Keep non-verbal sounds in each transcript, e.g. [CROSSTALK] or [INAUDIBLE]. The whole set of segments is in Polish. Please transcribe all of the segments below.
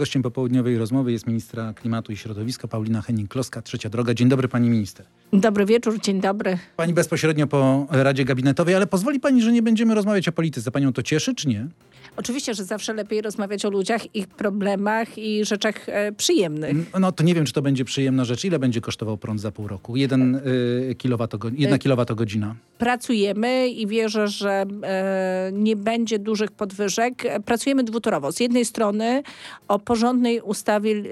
gościem popołudniowej rozmowy jest ministra klimatu i środowiska Paulina Henning-Kloska, Trzecia Droga. Dzień dobry pani minister. Dobry wieczór, dzień dobry. Pani bezpośrednio po Radzie Gabinetowej, ale pozwoli pani, że nie będziemy rozmawiać o polityce. Panią to cieszy, czy nie? Oczywiście, że zawsze lepiej rozmawiać o ludziach, ich problemach i rzeczach e, przyjemnych. No to nie wiem, czy to będzie przyjemna rzecz. Ile będzie kosztował prąd za pół roku? Jeden, y, kilowatogo- jedna Y- kilowatogodzina. Pracujemy i wierzę, że e, nie będzie dużych podwyżek. E, Pracujemy dwutorowo. Z jednej strony o porządnej ustawie, e,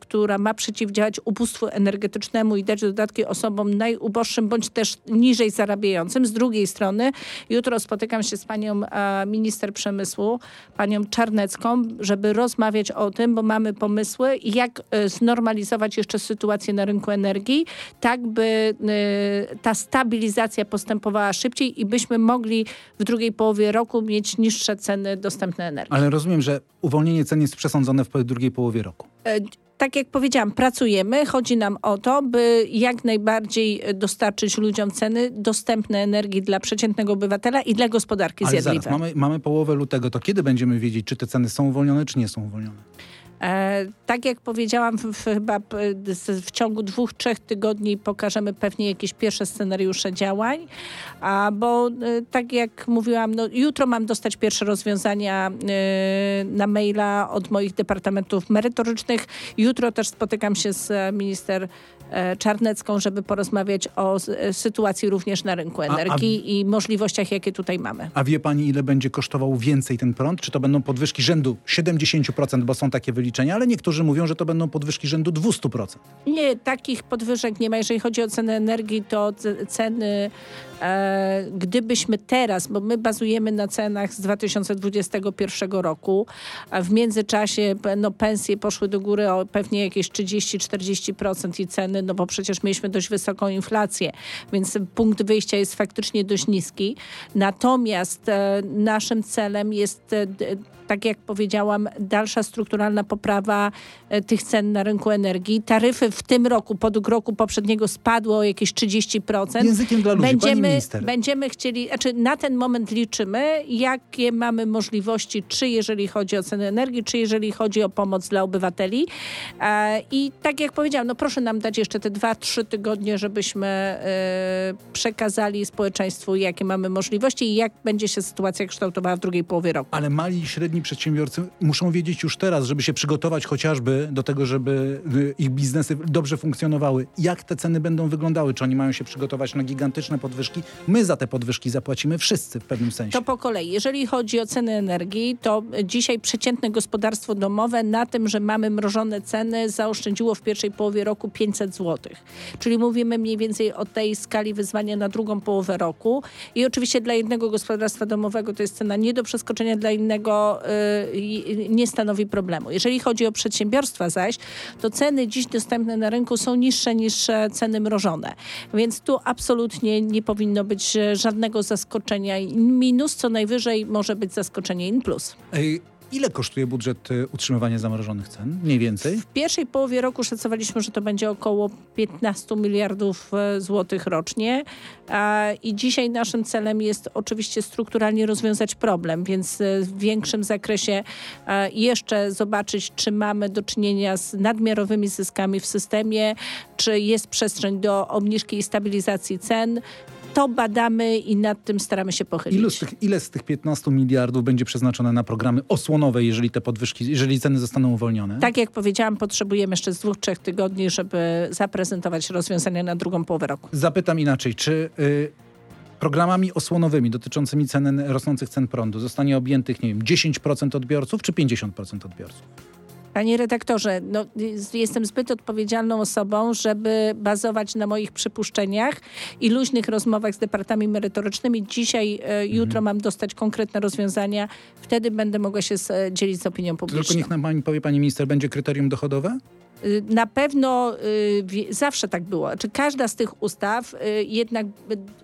która ma przeciwdziałać ubóstwu energetycznemu i dać dodatki osobom najuboższym bądź też niżej zarabiającym. Z drugiej strony jutro spotykam się z panią e, minister przemysłu, panią Czarnecką, żeby rozmawiać o tym, bo mamy pomysły, jak e, znormalizować jeszcze sytuację na rynku energii, tak by e, ta stabilizacja postępowała szybciej i byśmy mogli w drugiej połowie roku mieć niższe ceny dostępnej energii. Ale rozumiem, że uwolnienie cen jest przesądzone w drugiej połowie roku. Tak jak powiedziałam, pracujemy. Chodzi nam o to, by jak najbardziej dostarczyć ludziom ceny dostępnej energii dla przeciętnego obywatela i dla gospodarki Ale zjadliwej. zaraz, mamy, mamy połowę lutego. To kiedy będziemy wiedzieć, czy te ceny są uwolnione, czy nie są uwolnione? E, tak jak powiedziałam, w, chyba w ciągu dwóch, trzech tygodni pokażemy pewnie jakieś pierwsze scenariusze działań, a bo e, tak jak mówiłam, no, jutro mam dostać pierwsze rozwiązania e, na maila od moich departamentów merytorycznych. Jutro też spotykam się z minister Czarnecką, żeby porozmawiać o e, sytuacji również na rynku a- energii i możliwościach, jakie tutaj mamy. A wie pani, ile będzie kosztował więcej ten prąd? Czy to będą podwyżki rzędu 70%, bo są takie wyliczenia, ale niektórzy mówią, że to będą podwyżki rzędu 200%. Nie, takich podwyżek nie ma. Jeżeli chodzi o cenę energii, to ceny, e, gdybyśmy teraz, bo my bazujemy na cenach z 2021 roku, a w międzyczasie no, pensje poszły do góry o pewnie jakieś 30-40% i ceny, no bo przecież mieliśmy dość wysoką inflację, więc punkt wyjścia jest faktycznie dość niski. Natomiast e, naszym celem jest e, tak jak powiedziałam, dalsza strukturalna poprawa e, tych cen na rynku energii. Taryfy w tym roku, po roku poprzedniego spadły o jakieś 30%. Językiem dla ludzi, będziemy, będziemy chcieli, znaczy na ten moment liczymy, jakie mamy możliwości, czy jeżeli chodzi o ceny energii, czy jeżeli chodzi o pomoc dla obywateli. E, I tak jak powiedziałam, no proszę nam dać jeszcze te dwa, trzy tygodnie, żebyśmy e, przekazali społeczeństwu, jakie mamy możliwości i jak będzie się sytuacja kształtowała w drugiej połowie roku. Ale mali i średni przedsiębiorcy muszą wiedzieć już teraz, żeby się przygotować chociażby do tego, żeby y, ich biznesy dobrze funkcjonowały. Jak te ceny będą wyglądały? Czy oni mają się przygotować na gigantyczne podwyżki? My za te podwyżki zapłacimy wszyscy w pewnym sensie. To po kolei. Jeżeli chodzi o ceny energii, to dzisiaj przeciętne gospodarstwo domowe na tym, że mamy mrożone ceny, zaoszczędziło w pierwszej połowie roku 500 zł. Czyli mówimy mniej więcej o tej skali wyzwania na drugą połowę roku. I oczywiście dla jednego gospodarstwa domowego to jest cena nie do przeskoczenia, dla innego nie stanowi problemu. Jeżeli chodzi o przedsiębiorstwa zaś, to ceny dziś dostępne na rynku są niższe niż e, ceny mrożone. Więc tu absolutnie nie powinno być e, żadnego zaskoczenia in minus, co najwyżej może być zaskoczenie in plus. Ej, Ile kosztuje budżet y, utrzymywania zamrożonych cen? Mniej więcej? W pierwszej połowie roku szacowaliśmy, że to będzie około 15 miliardów e, złotych rocznie i dzisiaj naszym celem jest oczywiście strukturalnie rozwiązać problem, więc e, w większym zakresie jeszcze zobaczyć, czy mamy do czynienia z nadmiarowymi zyskami w systemie, czy jest przestrzeń do obniżki i stabilizacji cen. To badamy i nad tym staramy się pochylić. Ilu z tych, ile z tych 15 miliardów będzie przeznaczone na programy osłonowe, jeżeli te podwyżki, jeżeli ceny zostaną uwolnione? Tak jak powiedziałam, potrzebujemy jeszcze z dwóch, trzech tygodni, żeby zaprezentować rozwiązania na drugą połowę roku. Zapytam inaczej, czy y, programami osłonowymi dotyczącymi cen, rosnących cen prądu zostanie objętych, nie wiem, 10% odbiorców czy 50% odbiorców? Panie redaktorze, no, jestem zbyt odpowiedzialną osobą, żeby bazować na moich przypuszczeniach i luźnych rozmowach z departami merytorycznymi. Dzisiaj, e, jutro mam dostać konkretne rozwiązania. Wtedy będę mogła się e, dzielić z opinią Tylko publiczną. niech nam pani powie, pani minister, będzie kryterium dochodowe? Y, na pewno y, zawsze tak było. Czy każda z tych ustaw y, jednak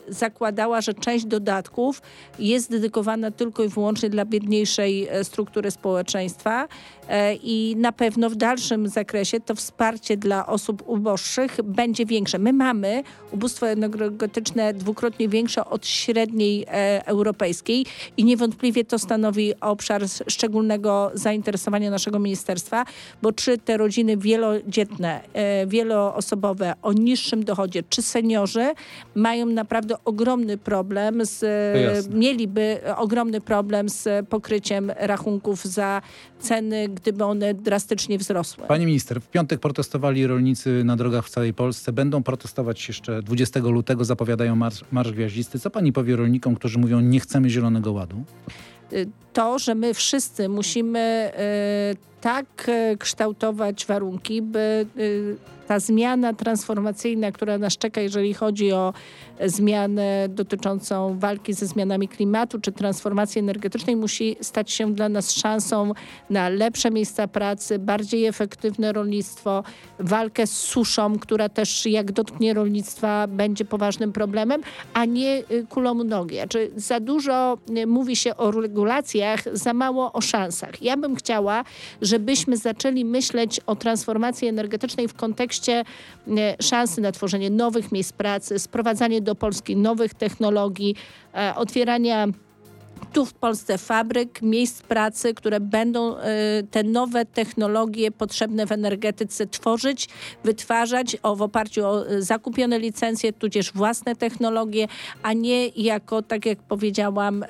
zakładała, że część dodatków jest dedykowana tylko i wyłącznie dla biedniejszej e, struktury społeczeństwa e, i na pewno w dalszym zakresie to wsparcie dla osób uboższych będzie większe. My mamy ubóstwo energetyczne dwukrotnie większe od średniej e, europejskiej i niewątpliwie to stanowi obszar szczególnego zainteresowania naszego ministerstwa, bo czy te rodziny wielodzietne, wieloosobowe o niższym dochodzie, czy seniorzy mają naprawdę ogromny problem z, mieliby ogromny problem z pokryciem rachunków za ceny, gdyby one drastycznie wzrosły. Pani minister, w piątek protestowali rolnicy na drogach w całej Polsce. Będą protestować jeszcze 20 lutego, zapowiadają marsz, marsz gwiaździsty. Co pani powie rolnikom, którzy mówią, nie chcemy Zielonego Ładu? To, że my wszyscy musimy y, tak y, kształtować warunki, by y, ta zmiana transformacyjna, która nas czeka, jeżeli chodzi o zmianę dotyczącą walki ze zmianami klimatu czy transformacji energetycznej, musi stać się dla nas szansą na lepsze miejsca pracy, bardziej efektywne rolnictwo, walkę z suszą, która też jak dotknie rolnictwa będzie poważnym problemem, a nie kulą nogi. Znaczy, za dużo mówi się o regulacjach, za mało o szansach. Ja bym chciała, żebyśmy zaczęli myśleć o transformacji energetycznej w kontekście y, szansy na tworzenie nowych miejsc pracy, sprowadzanie do Polski nowych technologii, e, otwierania tu w Polsce fabryk, miejsc pracy, które będą y, te nowe technologie potrzebne w energetyce tworzyć, wytwarzać o, w oparciu o zakupione licencje, tudzież własne technologie, a nie jako, tak jak powiedziałam,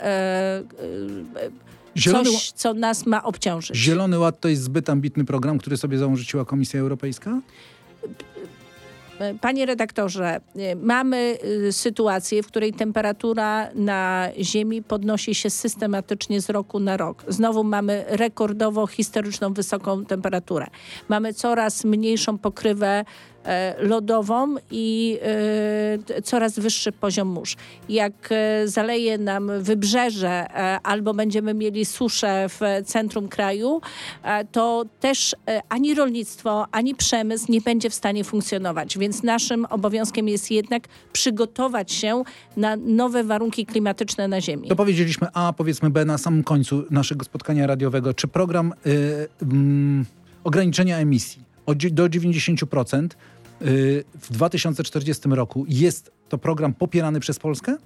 Zielony coś, co nas ma obciążyć. Zielony Ład to jest zbyt ambitny program, który sobie założyła Komisja Europejska? Panie redaktorze, mamy y, sytuację, w której temperatura na Ziemi podnosi się systematycznie z roku na rok. Znowu mamy rekordowo historyczną wysoką temperaturę. Mamy coraz mniejszą pokrywę lodową i e, coraz wyższy poziom mórz. Jak e, zaleje nam wybrzeże albo będziemy mieli suszę w centrum kraju, to też ani rolnictwo, ani przemysł nie będzie w stanie funkcjonować. Więc naszym obowiązkiem jest jednak przygotować się na nowe warunki klimatyczne na Ziemi. To powiedzieliśmy A, powiedzmy B na samym końcu naszego spotkania radiowego. Czy program y, mm, ograniczenia emisji do 90% y, w 2040 roku jest to program popierany przez Polskę?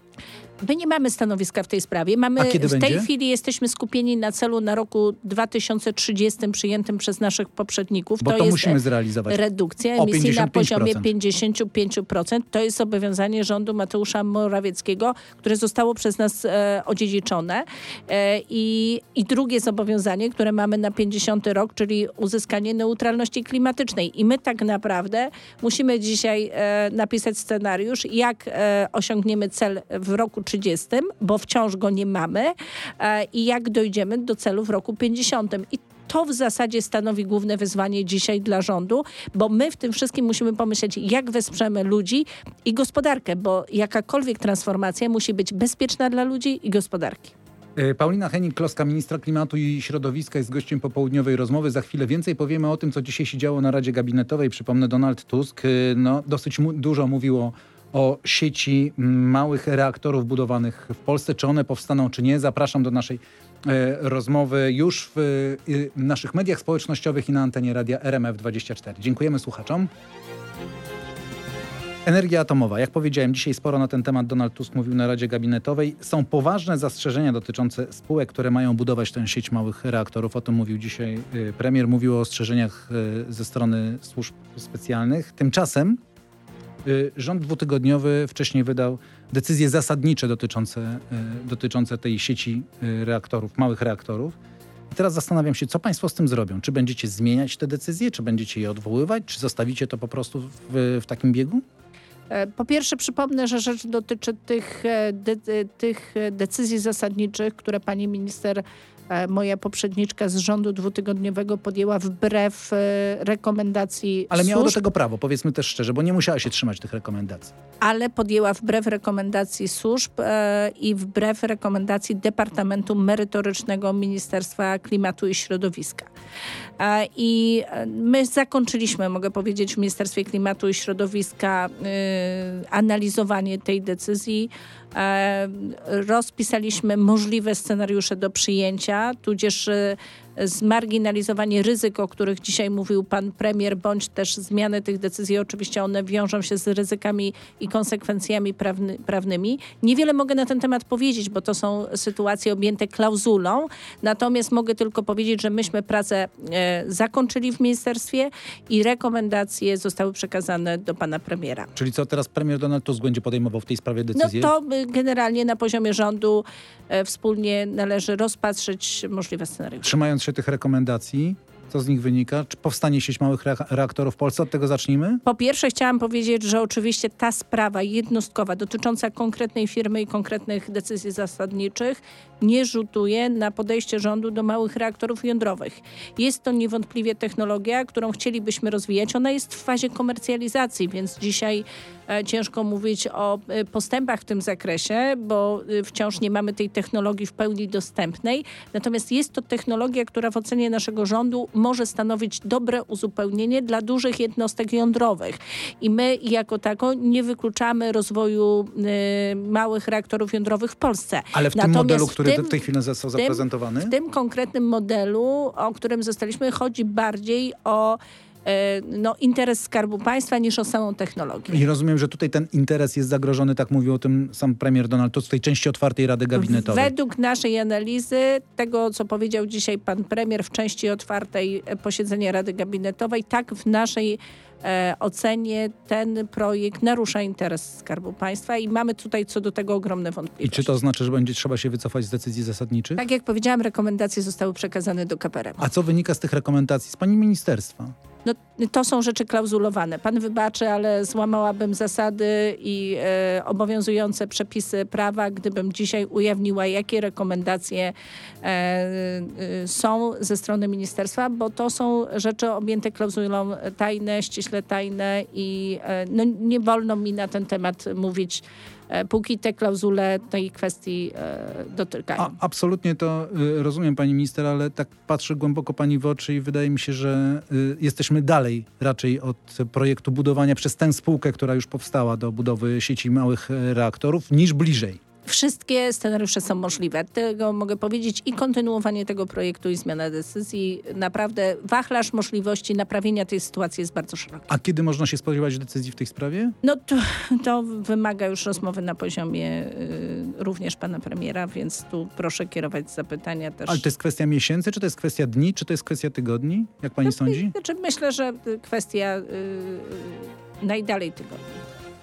My nie mamy stanowiska w tej sprawie. Mamy, w będzie? tej chwili jesteśmy skupieni na celu na roku 2030 przyjętym przez naszych poprzedników. Bo to, to musimy zrealizować. Redukcja emisji na poziomie 55%. To jest zobowiązanie rządu Mateusza Morawieckiego, które zostało przez nas e, odziedziczone. E, i, I drugie zobowiązanie, które mamy na 50 rok, czyli uzyskanie neutralności klimatycznej. I my tak naprawdę musimy dzisiaj e, napisać scenariusz, jak e, osiągniemy cel w roku 30, bo wciąż go nie mamy e, i jak dojdziemy do celu w roku 50. I to w zasadzie stanowi główne wyzwanie dzisiaj dla rządu, bo my w tym wszystkim musimy pomyśleć, jak wesprzemy ludzi i gospodarkę, bo jakakolwiek transformacja musi być bezpieczna dla ludzi i gospodarki. E, Paulina Henning-Kloska, ministra klimatu i środowiska jest gościem popołudniowej rozmowy. Za chwilę więcej powiemy o tym, co dzisiaj się działo na Radzie Gabinetowej. Przypomnę, Donald Tusk e, no, dosyć dużo mówiło o sieci małych reaktorów budowanych w Polsce. Czy one powstaną, czy nie? Zapraszam do naszej e, rozmowy już w e, naszych mediach społecznościowych i na antenie radia RMF24. Dziękujemy słuchaczom. Energia atomowa. Jak powiedziałem, dzisiaj sporo na ten temat Donald Tusk mówił na Radzie Gabinetowej. Są poważne zastrzeżenia dotyczące spółek, które mają budować tę sieć małych reaktorów. O tym mówił dzisiaj e, premier. Mówił o ostrzeżeniach ze strony służb specjalnych. Tymczasem rząd dwutygodniowy wcześniej wydał decyzje zasadnicze dotyczące, y, dotyczące tej sieci y, reaktorów, małych reaktorów. I teraz zastanawiam się, co państwo z tym zrobią. Czy będziecie zmieniać te decyzje, czy będziecie je odwoływać, czy zostawicie to po prostu w, w takim biegu? E, po pierwsze przypomnę, że rzecz dotyczy tych, e, de, tych decyzji zasadniczych, które pani minister e, moja poprzedniczka z rządu dwutygodniowego podjęła wbrew e, rekomendacji Ale miała do służb, tego prawo, powiedzmy też szczerze, bo nie musiała się trzymać tych rekomendacji. ale podjęła wbrew rekomendacji służb e, i wbrew rekomendacji Departamentu Merytorycznego Ministerstwa Klimatu i Środowiska. E, I e, my zakończyliśmy, mogę powiedzieć, w Ministerstwie Klimatu i Środowiska e, analizowanie tej decyzji. E, Rozpisaliśmy możliwe scenariusze do przyjęcia, tudzież zmarginalizowanie ryzyk, o których dzisiaj mówił pan premier, bądź też zmiany tych decyzji. Oczywiście one wiążą się z ryzykami i konsekwencjami prawny, prawnymi. Niewiele mogę na ten temat powiedzieć, bo to są sytuacje objęte klauzulą. Natomiast mogę tylko powiedzieć, że myśmy pracę e, zakończyli w ministerstwie i rekomendacje zostały przekazane do pana premiera. Czyli co, teraz premier Donald Tusk będzie podejmował w tej sprawie No decyzję? to y, generalnie na poziomie rządu e, wspólnie należy rozpatrzyć możliwe scenariusze. Trzymając tych rekomendacji, co z nich wynika? Czy powstanie sieć małych rea- reaktorów w Polsce? Od tego zacznijmy? Po pierwsze chciałam powiedzieć, że oczywiście ta sprawa jednostkowa dotycząca konkretnej firmy i konkretnych decyzji zasadniczych nie rzutuje na podejście rządu do małych reaktorów jądrowych. Jest to niewątpliwie technologia, którą chcielibyśmy rozwijać. Ona jest w fazie komercjalizacji, więc dzisiaj e, ciężko mówić o e, postępach w tym zakresie, bo e, wciąż nie mamy tej technologii w pełni dostępnej. Natomiast jest to technologia, która w ocenie naszego rządu może stanowić dobre uzupełnienie dla dużych jednostek jądrowych. I my jako tako nie wykluczamy rozwoju e, małych reaktorów jądrowych w Polsce. Ale w tym Natomiast modelu, w który tym- w tej chwili został w tym- zaprezentowany? w tym konkretnym modelu, o którym zostaliśmy, chodzi bardziej o no, interes Skarbu Państwa niż o samą technologię. I rozumiem, że tutaj ten interes jest zagrożony, tak mówił o tym sam premier Donald Tusk w tej części otwartej Rady Gabinetowej. Według naszej analizy, tego co powiedział dzisiaj pan premier w części otwartej e, posiedzenia Rady Gabinetowej, tak w naszej e, ocenie ten projekt narusza interes Skarbu Państwa i mamy tutaj co do tego ogromne I wątpliwości. czy to znaczy, że będzie trzeba się wycofać z decyzji zasadniczych? Tak jak powiedziałam, rekomendacje zostały przekazane do KPRM. A co wynika z tych rekomendacji z pani ministerstwa? No, to są rzeczy klauzulowane. Pan wybaczy, ale złamałabym zasady i e, obowiązujące przepisy prawa, gdybym dzisiaj ujawniła, jakie rekomendacje e, e, są ze strony ministerstwa, bo to są rzeczy objęte klauzulą tajne, ściśle tajne i e, no, nie wolno mi na ten temat mówić, e, póki te klauzule tej kwestii e, dotykają. A, absolutnie to y, rozumiem pani minister, ale tak patrzę głęboko pani w oczy i wydaje mi się, że y, jesteśmy dalej raczej od projektu budowania przez tę spółkę, która już powstała do budowy sieci małych reaktorów, niż bliżej. Wszystkie scenariusze są możliwe. Tego mogę powiedzieć i kontynuowanie tego projektu i zmiana decyzji. Naprawdę wachlarz możliwości naprawienia tej sytuacji jest bardzo szeroki. A kiedy można się spodziewać decyzji w tej sprawie? No to, to wymaga już rozmowy na poziomie y, również pana premiera, więc tu proszę kierować zapytania też. Ale to jest kwestia miesięcy, czy to jest kwestia dni, czy to jest kwestia tygodni? Jak pani sądzi? Znaczy, myślę, że y, kwestia y, najdalej tygodni.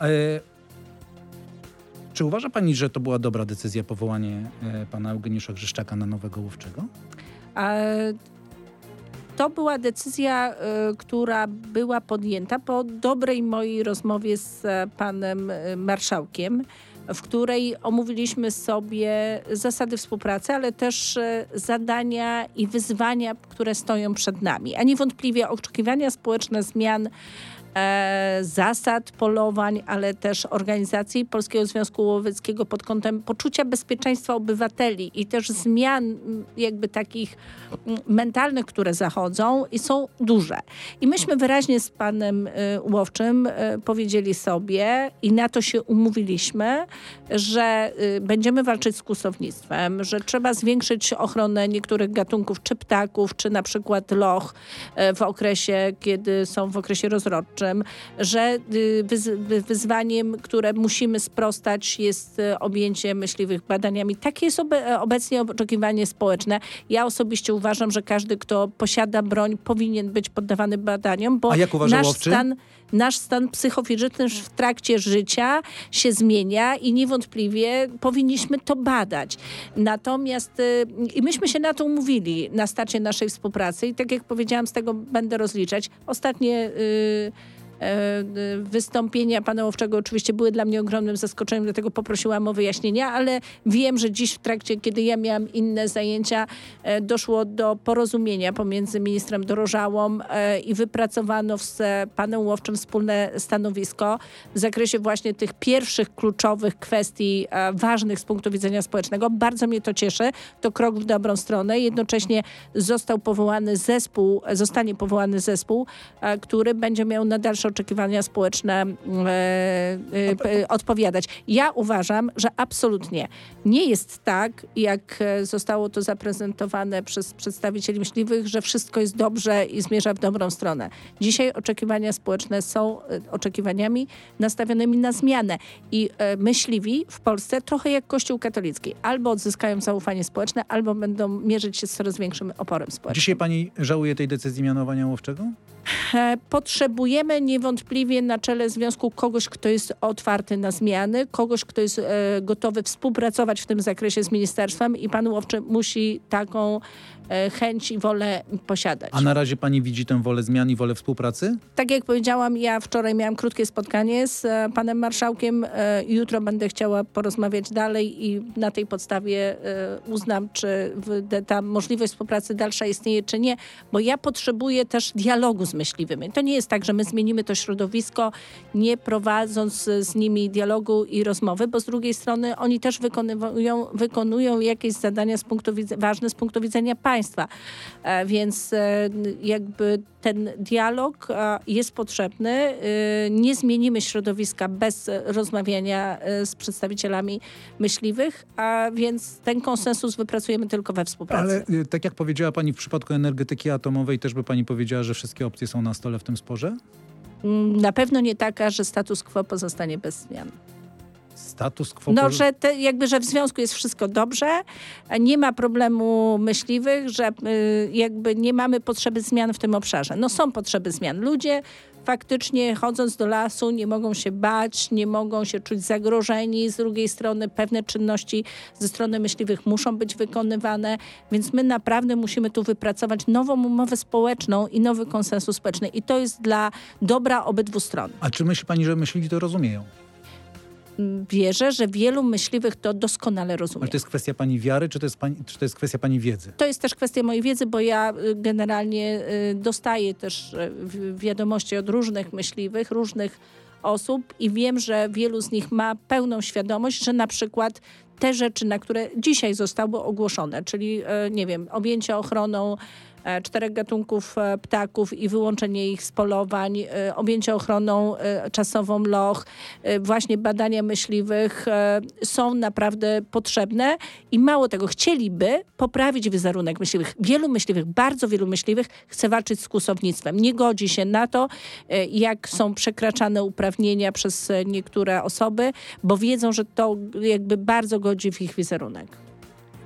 E, czy uważa pani, że to była dobra decyzja powołanie e, pana Eugeniusza Grzeszczaka na nowego łowczego? A To była decyzja, y, która była podjęta po dobrej mojej rozmowie z e, panem marszałkiem, w której omówiliśmy sobie zasady współpracy, ale też e, zadania i wyzwania, które stoją przed nami. A niewątpliwie oczekiwania społeczne zmian e, zasad polowań, ale też organizacji Polskiego Związku Łowieckiego pod kątem poczucia bezpieczeństwa obywateli i też zmian m, jakby takich m, mentalnych, które zachodzą i są duże. I myśmy wyraźnie z panem y, Łowczym y, powiedzieli sobie i na to się umówiliśmy, że y, będziemy walczyć z kłusownictwem, że trzeba zwiększyć ochronę niektórych gatunków, czy ptaków, czy na przykład loch w okresie, kiedy są w okresie rozrodczym, że y, wyz- wy- wyzwaniem, które musimy sprostać jest y, objęcie myśliwych badaniami. Takie jest obe- obecnie oczekiwanie społeczne. Ja osobiście uważam, że każdy, kto posiada broń, powinien być poddawany badaniom, bo nasz łowczy? stan, nasz stan psychofizyczny w trakcie życia się zmienia i niewątpliwie powinniśmy to badać. Natomiast y, i myśmy się na to umówili na starcie naszej współpracy i tak jak powiedziałam, z tego będę rozliczać. Ostatnie y, e, wystąpienia pana Łowczego oczywiście były dla mnie ogromnym zaskoczeniem, dlatego poprosiłam o wyjaśnienia, ale wiem, że dziś w trakcie, kiedy ja miałam inne zajęcia, e, doszło do porozumienia pomiędzy ministrem Dorożałą e, i wypracowano z panem Łowczym wspólne stanowisko w zakresie właśnie tych pierwszych kluczowych kwestii ważnych z punktu widzenia społecznego. Bardzo mnie to cieszy. To krok w dobrą stronę. Jednocześnie został powołany zespół, zostanie powołany zespół, który będzie miał na dalsze oczekiwania społeczne e, e, odpowiadać. Ja uważam, że absolutnie nie jest tak, jak e, zostało to zaprezentowane przez przedstawicieli myśliwych, że wszystko jest dobrze i zmierza w dobrą stronę. Dzisiaj oczekiwania społeczne są oczekiwaniami nastawionymi na zmianę i myśliwi w Polsce trochę jak Kościół katolicki. Albo odzyskają zaufanie społeczne, albo będą mierzyć się z coraz większym oporem społecznym. Dzisiaj pani żałuje tej decyzji mianowania Łowczego? Potrzebujemy niewątpliwie na czele związku kogoś, kto jest otwarty na zmiany, kogoś, kto jest e, gotowy współpracować w tym zakresie z ministerstwem i pan Łowczy musi taką chęć i wolę posiadać. A na razie pani widzi tę wolę zmian i wolę współpracy? Tak jak powiedziałam, ja wczoraj miałam krótkie spotkanie z e, panem marszałkiem. E, jutro będę chciała porozmawiać dalej i na tej podstawie uznam, czy ta możliwość współpracy dalsza istnieje, czy nie, bo ja potrzebuję też dialogu z myśliwymi. To nie jest tak, że my zmienimy to środowisko, nie prowadząc z nimi dialogu i rozmowy, bo z drugiej strony oni też wykonują, wykonują jakieś zadania z punktu, ważne z punktu widzenia państwa państwa. E, więc e, jakby ten dialog e, jest potrzebny. Nie zmienimy środowiska bez rozmawiania z przedstawicielami myśliwych, a więc ten konsensus wypracujemy tylko we współpracy. Ale tak jak powiedziała pani w przypadku energetyki atomowej, też by pani powiedziała, że wszystkie opcje są na stole w tym sporze? Mm, na pewno nie taka, że status quo pozostanie bez zmian status quo. No, że te, jakby, że w związku jest wszystko dobrze, nie ma problemu myśliwych, że y, jakby nie mamy potrzeby zmian w tym obszarze. No są potrzeby zmian. Ludzie faktycznie chodząc do lasu nie mogą się bać, nie mogą się czuć zagrożeni. Z drugiej strony pewne czynności ze strony myśliwych muszą być wykonywane, więc my naprawdę musimy tu wypracować nową umowę społeczną i nowy konsensus społeczny. I to jest dla dobra obydwu stron. A czy myśli pani, że myśliwi to rozumieją? Wierzę, że wielu myśliwych to doskonale rozumie. Ale to jest kwestia pani wiary, czy to jest, pani, czy to jest kwestia pani wiedzy? To jest też kwestia mojej wiedzy, bo ja y, generalnie y, dostaję też y, wiadomości od różnych myśliwych, różnych osób i wiem, że wielu z nich ma pełną świadomość, że na przykład te rzeczy, na które dzisiaj zostały ogłoszone, czyli nie wiem, objęcie ochroną czterech gatunków e, ptaków i wyłączenie ich z polowań, e, objęcie ochroną czasową loch, właśnie badania myśliwych są naprawdę potrzebne i mało tego, chcieliby poprawić wizerunek myśliwych. Wielu myśliwych, bardzo wielu myśliwych chce walczyć z kłusownictwem. Nie godzi się na to, jak są przekraczane uprawnienia przez niektóre osoby, bo wiedzą, że to jakby bardzo godzi w ich wizerunek.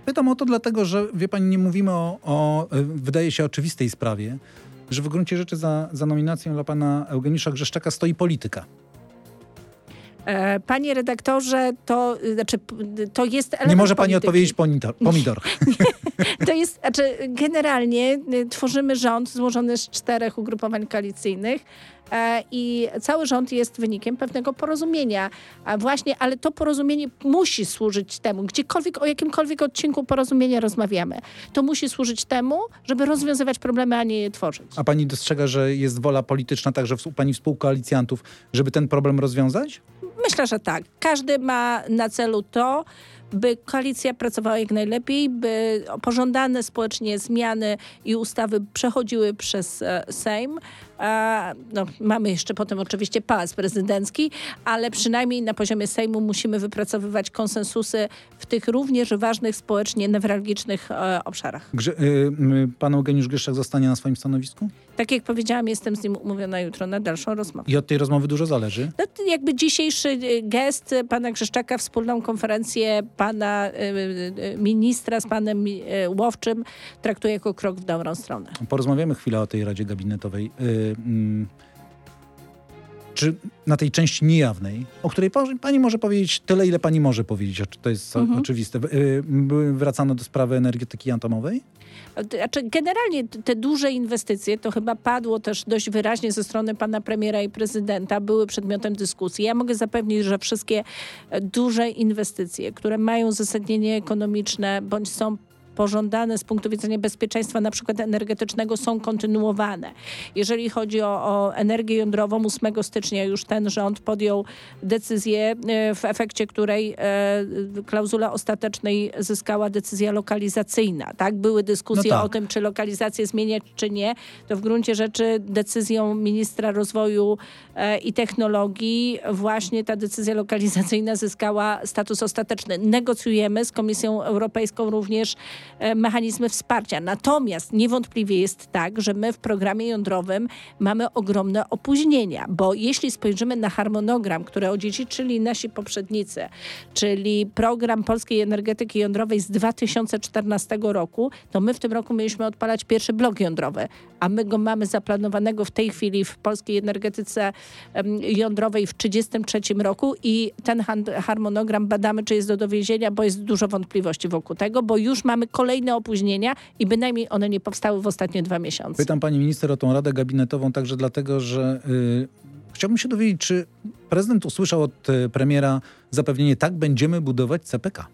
Pytam o to dlatego, że wie pani, nie mówimy o, o e, wydaje się oczywistej sprawie, że w gruncie rzeczy za, za nominacją dla pana Eugeniusza Grzeszczaka stoi polityka. E, panie redaktorze, to, znaczy, to jest Nie może pani polityki. odpowiedzieć pomidor. [LAUGHS] pomidor. To jest, znaczy, generalnie y, tworzymy rząd złożony z czterech ugrupowań koalicyjnych e, i cały rząd jest wynikiem pewnego porozumienia. A właśnie, ale to porozumienie musi służyć temu, gdziekolwiek, o jakimkolwiek odcinku porozumienia rozmawiamy, to musi służyć temu, żeby rozwiązywać problemy, a nie je tworzyć. A pani dostrzega, że jest wola polityczna także u pani współkoalicjantów, żeby ten problem rozwiązać? Myślę, że tak. Każdy ma na celu to, by koalicja pracowała jak najlepiej, by pożądane społecznie zmiany i ustawy przechodziły przez e, Sejm. No, mamy jeszcze potem oczywiście pałac prezydencki, ale przynajmniej na poziomie Sejmu musimy wypracowywać konsensusy w tych również ważnych społecznie newralgicznych e, obszarach. Grze, y, pan Eugeniusz Grzeszczak zostanie na swoim stanowisku? Tak jak powiedziałam, jestem z nim umówiona jutro na dalszą rozmowę. I od tej rozmowy dużo zależy? No, jakby dzisiejszy gest pana Grzeszczaka, wspólną konferencję pana y, y, ministra z panem Łowczym traktuję jako krok w dobrą stronę. Porozmawiamy chwilę o tej Radzie Gabinetowej. Mm, czy na tej części niejawnej, o której pani może powiedzieć tyle, ile pani może powiedzieć, to jest mhm. oczywiste, wracano do sprawy energetyki atomowej? Znaczy, generalnie te duże inwestycje, to chyba padło też dość wyraźnie ze strony pana premiera i prezydenta, były przedmiotem dyskusji. Ja mogę zapewnić, że wszystkie duże inwestycje, które mają uzasadnienie ekonomiczne bądź są pożądane z punktu widzenia bezpieczeństwa na przykład energetycznego są kontynuowane. Jeżeli chodzi o, o energię jądrową, 8 stycznia już ten rząd podjął decyzję, e, w efekcie której e, klauzula ostatecznej zyskała decyzja lokalizacyjna. Tak, były dyskusje no tak. o tym, czy lokalizację zmieniać, czy nie. To w gruncie rzeczy decyzją ministra rozwoju e, i technologii właśnie ta decyzja lokalizacyjna zyskała status ostateczny. Negocjujemy z Komisją Europejską również mechanizmy wsparcia. Natomiast niewątpliwie jest tak, że my w programie jądrowym mamy ogromne opóźnienia, bo jeśli spojrzymy na harmonogram, który odziedziczyli nasi poprzednicy, czyli program polskiej energetyki jądrowej z 2014 roku, to my w tym roku mieliśmy odpalać pierwszy blok jądrowy, a my go mamy zaplanowanego w tej chwili w polskiej energetyce jądrowej w 1933 roku i ten harmonogram badamy, czy jest do dowiezienia, bo jest dużo wątpliwości wokół tego, bo już mamy kolejne opóźnienia i bynajmniej one nie powstały w ostatnie dwa miesiące. Pytam pani minister o tą radę gabinetową także dlatego, że yy, chciałbym się dowiedzieć, czy prezydent usłyszał od y, premiera zapewnienie tak będziemy budować CPK.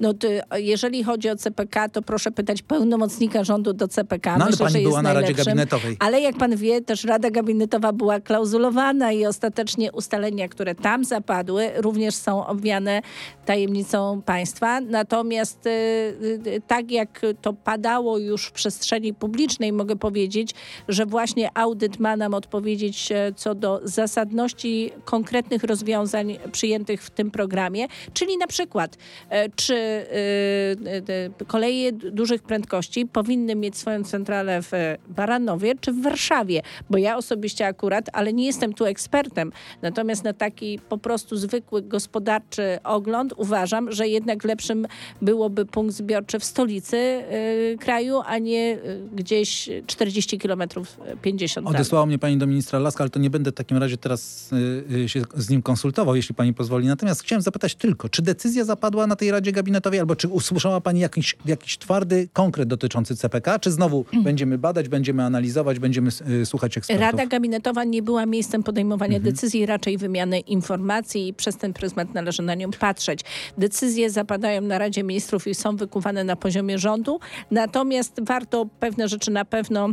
No to jeżeli chodzi o CPK, to proszę pytać pełnomocnika rządu do CPK. No, ale Myślę, pani była na Radzie Gabinetowej. Ale jak pan wie, też Rada Gabinetowa była klauzulowana i ostatecznie ustalenia, które tam zapadły, również są obwiane tajemnicą państwa. Natomiast y, y, tak jak to padało już w przestrzeni publicznej, mogę powiedzieć, że właśnie audyt ma nam odpowiedzieć e, co do zasadności konkretnych rozwiązań przyjętych w tym programie, czyli na przykład, e, czy czy y, y, koleje dużych prędkości powinny mieć swoją centralę w Baranowie czy w Warszawie, bo ja osobiście akurat, ale nie jestem tu ekspertem, natomiast na taki po prostu zwykły gospodarczy ogląd uważam, że jednak lepszym byłoby punkt zbiorczy w stolicy y, kraju, a nie gdzieś 40 kilometrów, 50 Odesłała mnie pani do ministra Laska, ale to nie będę w takim razie teraz się z nim konsultował, jeśli pani pozwoli. Natomiast chciałem zapytać tylko, czy decyzja zapadła na tej Radzie gabinetowej, albo czy usłyszała Pani jakiś, jakiś twardy konkret dotyczący CPK, czy znowu mm. będziemy badać, będziemy analizować, będziemy y, słuchać ekspertów? Rada gabinetowa nie była miejscem podejmowania mhm. decyzji, raczej wymiany informacji i przez ten pryzmat należy na nią patrzeć. Decyzje zapadają na Radzie Ministrów i są wykuwane na poziomie rządu, natomiast warto pewne rzeczy na pewno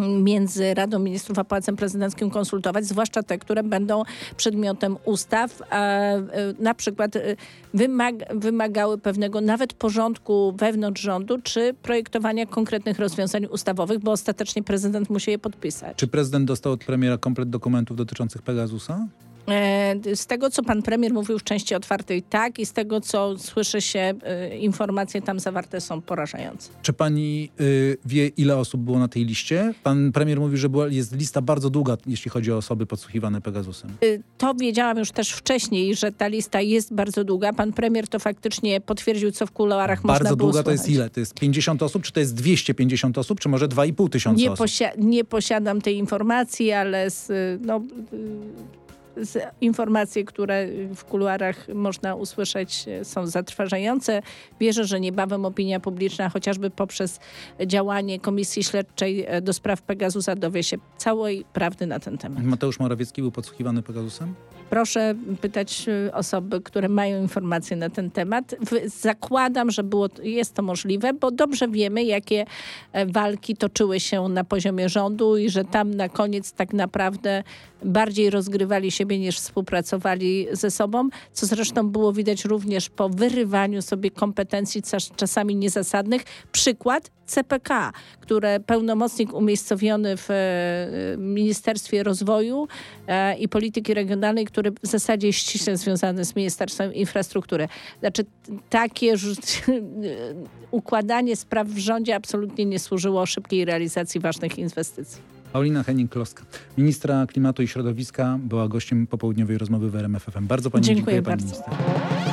między Radą Ministrów a Pałacem Prezydenckim konsultować, zwłaszcza te, które będą przedmiotem ustaw, e, na przykład e, wymag wymagały pewnego nawet porządku wewnątrz rządu, czy projektowania konkretnych rozwiązań ustawowych, bo ostatecznie prezydent musi je podpisać. Czy prezydent dostał od premiera komplet dokumentów dotyczących Pegasusa? E, z tego, co pan premier mówił w części otwartej, tak, i z tego, co słyszy się, y, informacje tam zawarte są porażające. Czy pani y, wie, ile osób było na tej liście? Pan premier mówił, że była, jest lista bardzo długa, jeśli chodzi o osoby podsłuchiwane Pegasusem. Y, to wiedziałam już też wcześniej, że ta lista jest bardzo długa. Pan premier to faktycznie potwierdził, co w kuluarach bardzo można było Bardzo długa to jest ile? To jest 50 osób, czy to jest 250 osób, czy może 2,5 tysiąca nie osób? Posia nie posiadam tej informacji, ale z, no, informacje, które w kuluarach można usłyszeć są zatrważające. Wierzę, że niebawem opinia publiczna, chociażby poprzez działanie Komisji Śledczej do spraw Pegasusa dowie się całej prawdy na ten temat. Mateusz Morawiecki był podsłuchiwany Pegasusem? Proszę pytać y, osoby, które mają informacje na ten temat. Zakładam, że było, jest to możliwe, bo dobrze wiemy, jakie e, walki toczyły się na poziomie rządu i że tam na koniec tak naprawdę bardziej rozgrywali siebie niż współpracowali ze sobą, co zresztą było widać również po wyrywaniu sobie kompetencji czasami niezasadnych. Przykład CPK, które pełnomocnik umiejscowiony w e, Ministerstwie Rozwoju e, i Polityki Regionalnej, który w zasadzie jest ściśle związany z Ministerstwem Infrastruktury. Znaczy takie [LAUGHS] układanie spraw w rządzie absolutnie nie służyło szybkiej realizacji ważnych inwestycji. Paulina Henning-Kloska, ministra klimatu i środowiska, była gościem popołudniowej rozmowy w RMFFM. Bardzo pani dziękuję. dziękuję bardzo. Pani minister.